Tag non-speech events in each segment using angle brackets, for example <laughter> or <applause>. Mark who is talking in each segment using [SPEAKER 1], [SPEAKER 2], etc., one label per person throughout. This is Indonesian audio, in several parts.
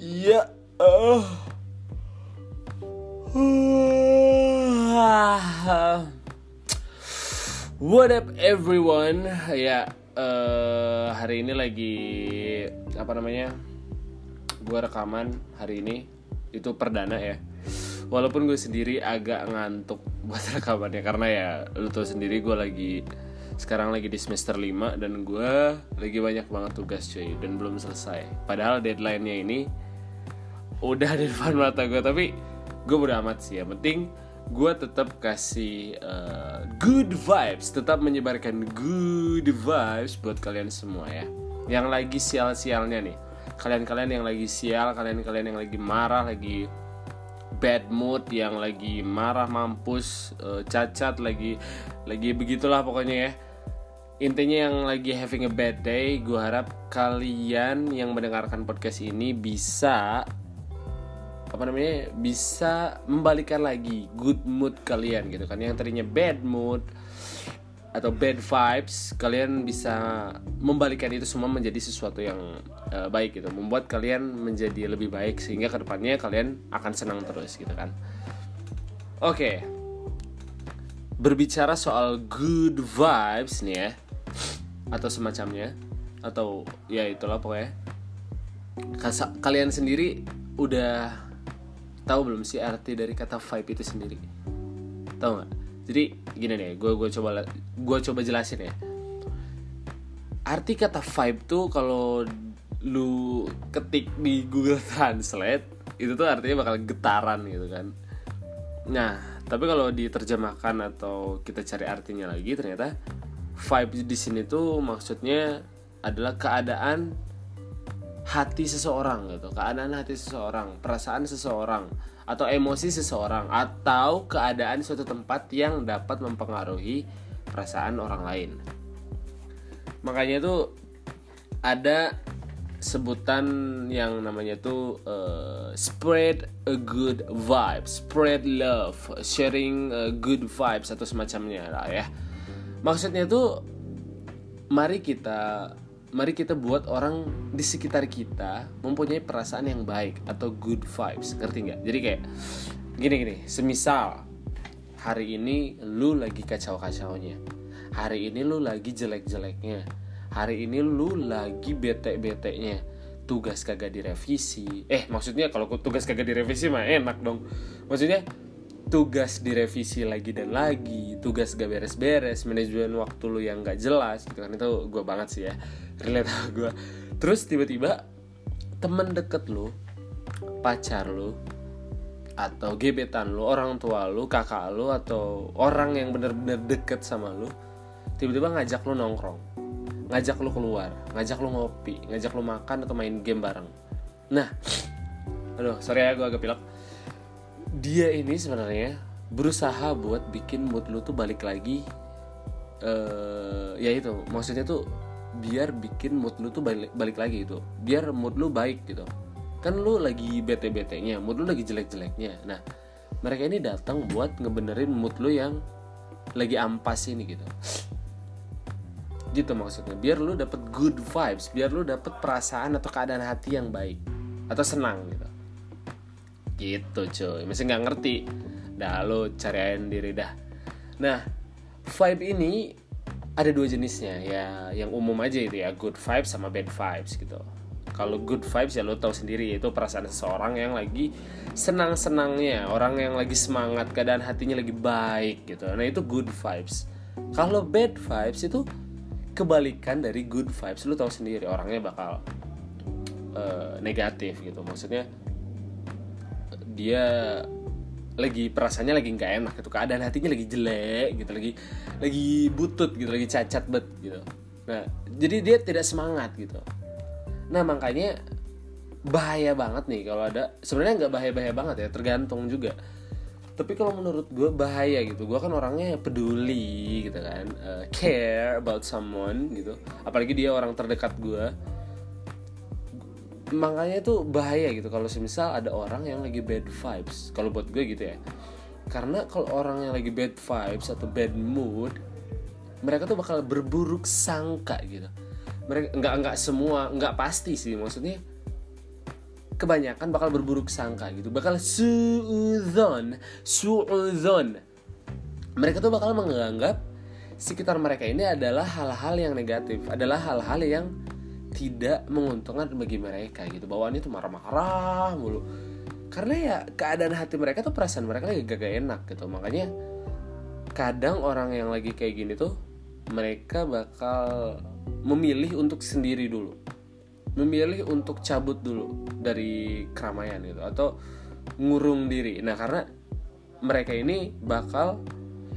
[SPEAKER 1] Ya. Uh. What up everyone? Ya, uh, hari ini lagi apa namanya? Gue rekaman hari ini itu perdana ya. Walaupun gue sendiri agak ngantuk buat <laughs> rekamannya karena ya lu tau sendiri gue lagi sekarang lagi di semester 5 dan gue lagi banyak banget tugas cuy dan belum selesai. Padahal deadline-nya ini udah di depan mata gue tapi gue udah amat sih. Yang penting gue tetap kasih uh, good vibes, tetap menyebarkan good vibes buat kalian semua ya. Yang lagi sial-sialnya nih, kalian-kalian yang lagi sial, kalian-kalian yang lagi marah, lagi bad mood, yang lagi marah mampus, uh, cacat, lagi lagi begitulah pokoknya ya. Intinya yang lagi having a bad day, gue harap kalian yang mendengarkan podcast ini bisa apa namanya bisa membalikan lagi good mood kalian gitu kan. Yang tadinya bad mood atau bad vibes kalian bisa membalikan itu semua menjadi sesuatu yang uh, baik gitu. Membuat kalian menjadi lebih baik sehingga ke depannya kalian akan senang terus gitu kan. Oke. Okay. berbicara soal good vibes nih ya atau semacamnya atau ya itulah pokoknya. Kalian sendiri udah tahu belum sih arti dari kata vibe itu sendiri? Tahu nggak? Jadi gini nih gue gue coba gue coba jelasin ya. Arti kata vibe tuh kalau lu ketik di Google <laughs> Translate itu tuh artinya bakal getaran gitu kan. Nah tapi kalau diterjemahkan atau kita cari artinya lagi ternyata vibe di sini tuh maksudnya adalah keadaan hati seseorang gitu keadaan hati seseorang perasaan seseorang atau emosi seseorang atau keadaan suatu tempat yang dapat mempengaruhi perasaan orang lain makanya itu ada sebutan yang namanya tuh uh, spread a good vibe, spread love, sharing a good vibes atau semacamnya lah ya. Maksudnya tuh mari kita mari kita buat orang di sekitar kita mempunyai perasaan yang baik atau good vibes. Ngerti nggak? Jadi kayak gini gini. Semisal hari ini lu lagi kacau kacaunya hari ini lu lagi jelek jeleknya hari ini lu lagi bete betenya tugas kagak direvisi. Eh maksudnya kalau tugas kagak direvisi mah enak dong. Maksudnya tugas direvisi lagi dan lagi tugas gak beres-beres manajemen waktu lu yang gak jelas gitu kan. Itu gue banget sih ya relate sama gue terus tiba-tiba temen deket lu pacar lu atau gebetan lu orang tua lu kakak lu atau orang yang bener-bener deket sama lu tiba-tiba ngajak lu nongkrong ngajak lu keluar ngajak lu ngopi ngajak lu makan atau main game bareng. Nah <sniffs> aduh sorry ya gue agak pilek dia ini sebenarnya berusaha buat bikin mood lu tuh balik lagi uh, ya itu maksudnya tuh biar bikin mood lu tuh balik, balik lagi itu biar mood lu baik gitu. Kan lu lagi bete betenya mood lu lagi jelek jeleknya nah mereka ini datang buat ngebenerin mood lu yang lagi ampas ini gitu. Gitu maksudnya biar lu dapet good vibes biar lu dapet perasaan atau keadaan hati yang baik atau senang gitu gitu cuy. Masih nggak ngerti. Dah lo cariin diri dah. Nah vibe ini ada dua jenisnya. Ya yang umum aja itu ya. Good vibes sama bad vibes gitu. Kalau good vibes ya lo tau sendiri itu perasaan seseorang yang lagi senang senangnya orang yang lagi semangat keadaan hatinya lagi baik gitu. Nah itu good vibes. Kalau bad vibes itu kebalikan dari good vibes. Lo tau sendiri orangnya bakal uh, negatif gitu. Maksudnya dia lagi perasaannya lagi nggak enak gitu. Keadaan hatinya lagi jelek gitu lagi lagi butut gitu lagi cacat bet gitu. Nah jadi dia tidak semangat gitu. Nah makanya bahaya banget nih kalau ada sebenarnya nggak bahaya bahaya banget ya tergantung juga. Tapi kalau menurut gue bahaya gitu. Gue kan orangnya peduli gitu kan uh, care about someone gitu. Apalagi dia orang terdekat gue makanya itu bahaya gitu kalau semisal ada orang yang lagi bad vibes. Kalau buat gue gitu ya. Karena kalau orang yang lagi bad vibes atau bad mood mereka tuh bakal berburuk sangka gitu. Mereka nggak nggak semua nggak pasti sih. Maksudnya kebanyakan bakal berburuk sangka gitu. Bakal suudzon suudzon mereka tuh bakal menganggap sekitar mereka ini adalah hal-hal yang negatif adalah hal-hal yang tidak menguntungkan bagi mereka gitu bawaannya tuh marah-marah mulu karena ya keadaan hati mereka tuh perasaan mereka lagi gak, -gak enak gitu makanya kadang orang yang lagi kayak gini tuh mereka bakal memilih untuk sendiri dulu memilih untuk cabut dulu dari keramaian gitu atau ngurung diri. Nah, karena mereka ini bakal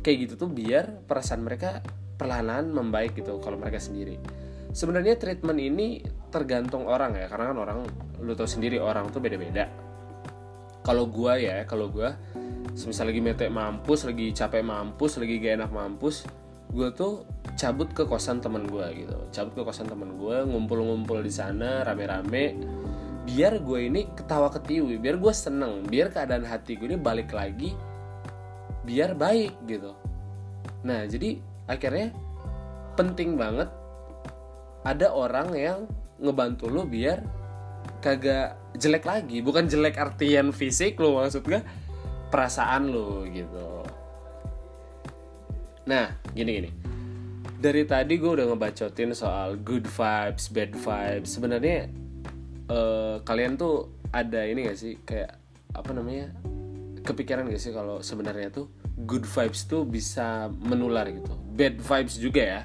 [SPEAKER 1] kayak gitu tuh biar perasaan mereka perlahan membaik gitu kalau mereka sendiri. Sebenarnya treatment ini tergantung orang ya, karena kan orang lu tau sendiri orang tuh beda-beda. Kalau gua ya, kalau gua semisal lagi mete mampus, lagi capek mampus, lagi gak enak mampus, gua tuh cabut ke kosan teman gue gitu. Cabut ke kosan teman gue ngumpul-ngumpul di sana rame-rame. Biar gue ini ketawa ketiwi biar gue seneng biar keadaan hati gue ini balik lagi biar baik gitu. Nah jadi akhirnya penting banget ada orang yang ngebantu lo biar kagak jelek lagi. Bukan jelek artian fisik lo maksud gue perasaan lo gitu. Nah gini gini. Dari tadi gue udah ngebacotin soal good vibes, bad vibes. Sebenarnya uh, kalian tuh ada ini gak sih? Kayak apa namanya? Kepikiran gak sih kalau sebenarnya tuh good vibes tuh bisa menular gitu, bad vibes juga ya.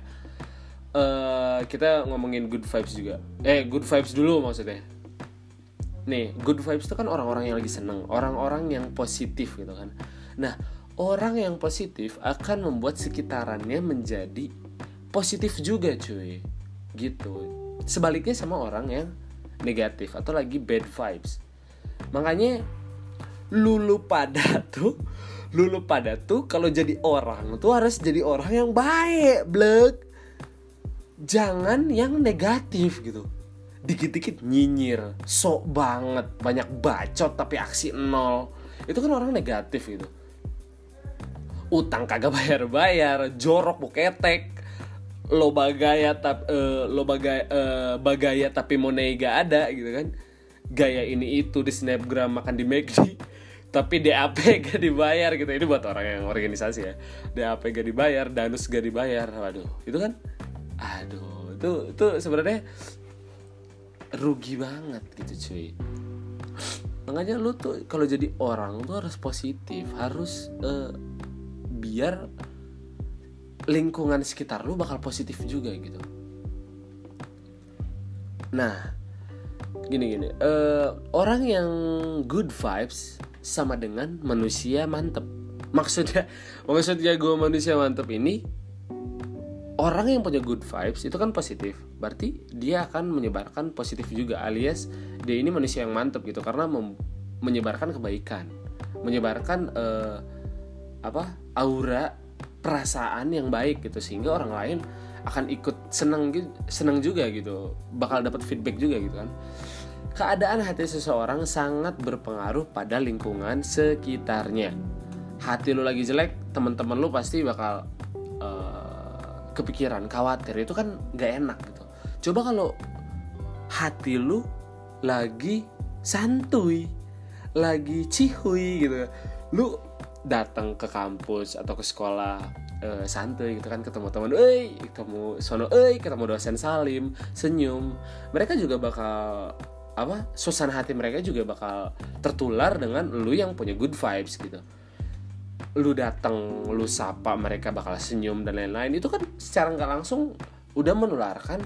[SPEAKER 1] Uh, kita ngomongin good vibes juga. Eh good vibes dulu maksudnya. Nih good vibes tuh kan orang-orang yang lagi seneng, orang-orang yang positif gitu kan. Nah orang yang positif akan membuat sekitarannya menjadi positif juga cuy gitu sebaliknya sama orang yang negatif atau lagi bad vibes makanya lulu pada <laughs> tuh lulu pada tuh kalau jadi orang tuh harus jadi orang yang baik blek jangan yang negatif gitu. Dikit-dikit nyinyir sok banget banyak bacot tapi aksi nol. Itu kan orang negatif gitu. Utang kagak bayar-bayar jorok buketek lo bagaya tap uh, lo bagaya uh, bagaya tapi money gak ada gitu kan. Gaya ini itu di snapgram makan di McD tapi DAP gak dibayar gitu. Ini buat orang yang organisasi ya. DAP gak dibayar danus gak dibayar waduh. Itu kan aduh itu itu sebenarnya rugi banget gitu cuy. Makanya lu tuh kalau jadi orang tuh harus positif. Harus uh, biar lingkungan sekitar lu bakal positif juga gitu. Nah gini gini. Uh, orang yang good vibes sama dengan manusia mantep. Maksudnya <laughs> maksudnya gue manusia mantep ini orang yang punya good vibes itu kan positif. Berarti dia akan menyebarkan positif juga alias dia ini manusia yang mantep gitu karena menyebarkan kebaikan. Menyebarkan uh, apa aura perasaan yang baik gitu sehingga orang lain akan ikut seneng seneng juga gitu. Bakal dapat feedback juga gitu kan. Keadaan hati seseorang sangat berpengaruh pada lingkungan sekitarnya. Hati lu lagi jelek teman-teman lu pasti bakal kepikiran khawatir itu kan gak enak gitu. Coba kalau hati lu lagi santuy lagi cihuy gitu. Lu datang ke kampus atau ke sekolah uh, santuy gitu kan ketemu teman, eh ketemu sono, eh ketemu dosen salim, senyum, mereka juga bakal apa suasana hati mereka juga bakal tertular dengan lu yang punya good vibes gitu lu datang lu sapa mereka bakal senyum dan lain-lain itu kan secara nggak langsung udah menularkan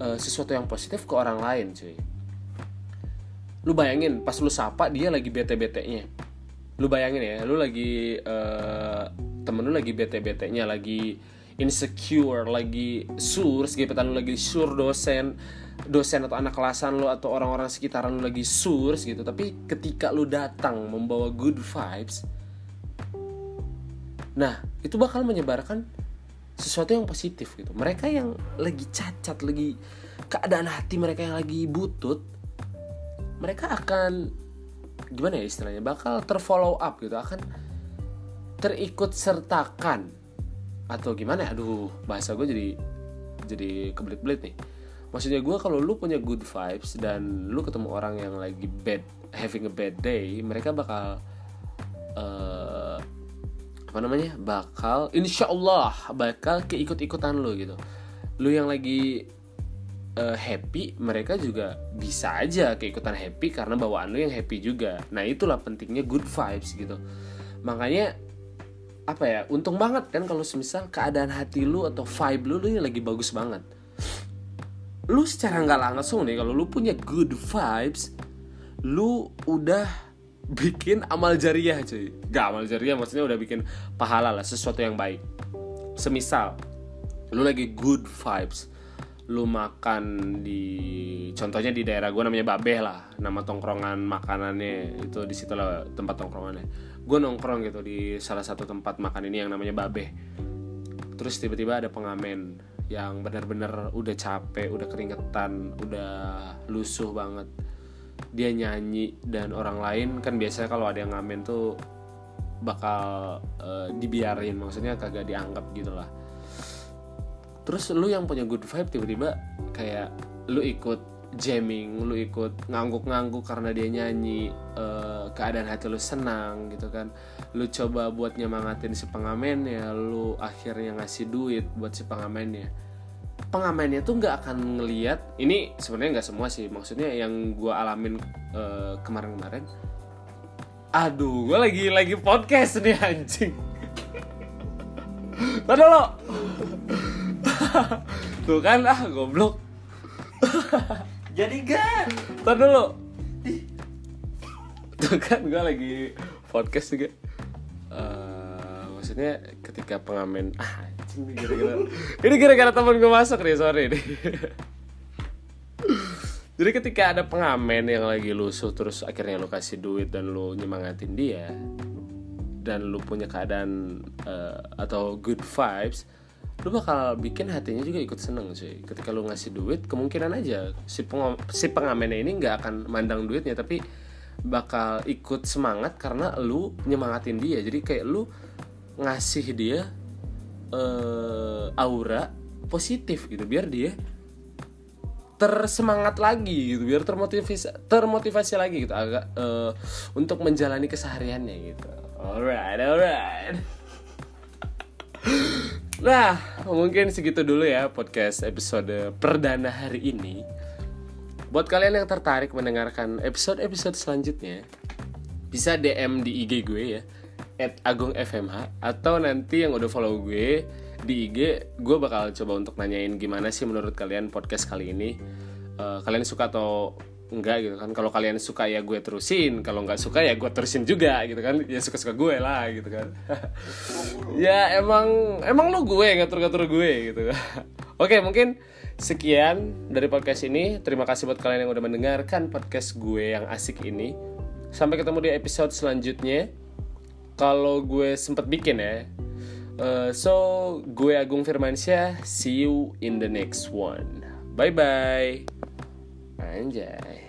[SPEAKER 1] uh, sesuatu yang positif ke orang lain cuy. Lu bayangin pas lu sapa dia lagi bete-betenya lu bayangin ya lu lagi uh, temen lu lagi bete betenya lagi insecure lagi sur segepetan lu lagi sur dosen dosen atau anak kelasan lu atau orang-orang sekitaran lu lagi sur gitu. Tapi ketika lu datang membawa good vibes nah itu bakal menyebarkan sesuatu yang positif gitu. Mereka yang lagi cacat lagi keadaan hati mereka yang lagi butut mereka akan gimana ya istilahnya bakal terfollow up gitu akan terikut sertakan. Atau gimana ya? Aduh bahasa gue jadi jadi kebelit-belit nih. Maksudnya gue kalau lu punya good vibes dan lu ketemu orang yang lagi bad having a bad day mereka bakal uh, apa namanya bakal insya Allah bakal keikut-ikutan lu gitu. Lu yang lagi uh, happy mereka juga bisa aja keikutan happy karena bawaan lu yang happy juga. Nah itulah pentingnya good vibes gitu. Makanya apa ya untung banget kan kalau semisal keadaan hati lu atau vibe lu lu yang lagi bagus banget. Lu secara nggak langsung nih kalau lu punya good vibes lu udah bikin amal jariah cuy. Gak amal jariah maksudnya udah bikin pahala lah sesuatu yang baik. Semisal lu lagi good vibes. Lu makan di contohnya di daerah gue namanya Babeh lah. Nama tongkrongan makanannya itu di situ lah tempat tongkrongannya. Gue nongkrong gitu di salah satu tempat makan ini yang namanya Babeh terus tiba-tiba ada pengamen yang benar-benar udah capek udah keringetan udah lusuh banget dia nyanyi dan orang lain kan biasanya kalau ada yang ngamen tuh bakal uh, dibiarin maksudnya kagak dianggap gitu lah. Terus lu yang punya good vibe tiba-tiba kayak lu ikut jamming lu ikut ngangguk-ngangguk karena dia nyanyi uh, keadaan hati lu senang gitu kan. Lu coba buat nyemangatin si pengamennya lu akhirnya ngasih duit buat si pengamennya pengamennya tuh nggak akan ngeliat ini sebenarnya nggak semua sih maksudnya yang gue alamin uh, kemarin-kemarin aduh gue lagi lagi podcast nih anjing <laughs> Tadi lo <laughs> Tuh kan ah goblok. <laughs>
[SPEAKER 2] Jadi kan.
[SPEAKER 1] Tar dulu. Tuh kan gue lagi podcast juga. Uh, maksudnya ketika pengamen <laughs> ah ini gara-gara ini gara-gara temen gue masuk nih sorry nih. <laughs> Jadi ketika ada pengamen yang lagi lusuh terus akhirnya lu kasih duit dan lu nyemangatin dia dan lu punya keadaan uh, atau good vibes, lu bakal bikin hatinya juga ikut seneng sih ketika lu ngasih duit kemungkinan aja si peng si pengamennya ini nggak akan mandang duitnya tapi bakal ikut semangat karena lu nyemangatin dia jadi kayak lu ngasih dia uh, aura positif gitu biar dia tersemangat lagi gitu biar termotivasi termotivasi lagi gitu agak uh, untuk menjalani kesehariannya gitu. Alright alright. <laughs> Nah, mungkin segitu dulu ya podcast episode perdana hari ini. Buat kalian yang tertarik mendengarkan episode-episode selanjutnya, bisa DM di IG gue ya, at Agung FMH, atau nanti yang udah follow gue di IG, gue bakal coba untuk nanyain gimana sih menurut kalian podcast kali ini. Uh, kalian suka atau enggak gitu kan? Kalau kalian suka ya gue terusin kalau nggak suka ya gue terusin juga gitu kan? Ya suka suka gue lah gitu kan. <laughs> Ya emang emang lu gue ngatur ngatur gue gitu. <laughs> Oke mungkin sekian dari podcast ini. Terima kasih buat kalian yang udah mendengarkan podcast gue yang asik ini. Sampai ketemu di episode selanjutnya kalau gue sempet bikin ya uh, so gue Agung Firmansyah see you in the next one. Bye bye Anjay